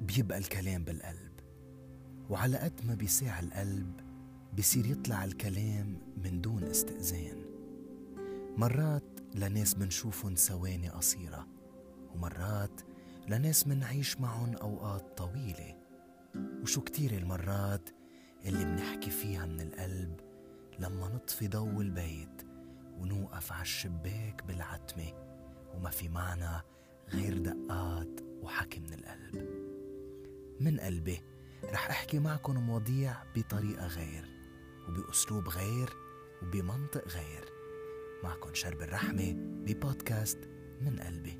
بيبقى الكلام بالقلب وعلى قد ما بيساع القلب بصير يطلع الكلام من دون استئذان. مرات لناس منشوفهم ثواني قصيرة ومرات لناس منعيش معهم أوقات طويلة. وشو كتير المرات اللي منحكي فيها من القلب لما نطفي ضو البيت ونوقف على الشباك بالعتمة وما في معنا غير دقات وحكي من القلب. من قلبي رح أحكي معكم مواضيع بطريقة غير وبأسلوب غير وبمنطق غير. معكم شرب الرحمة ببودكاست من قلبي.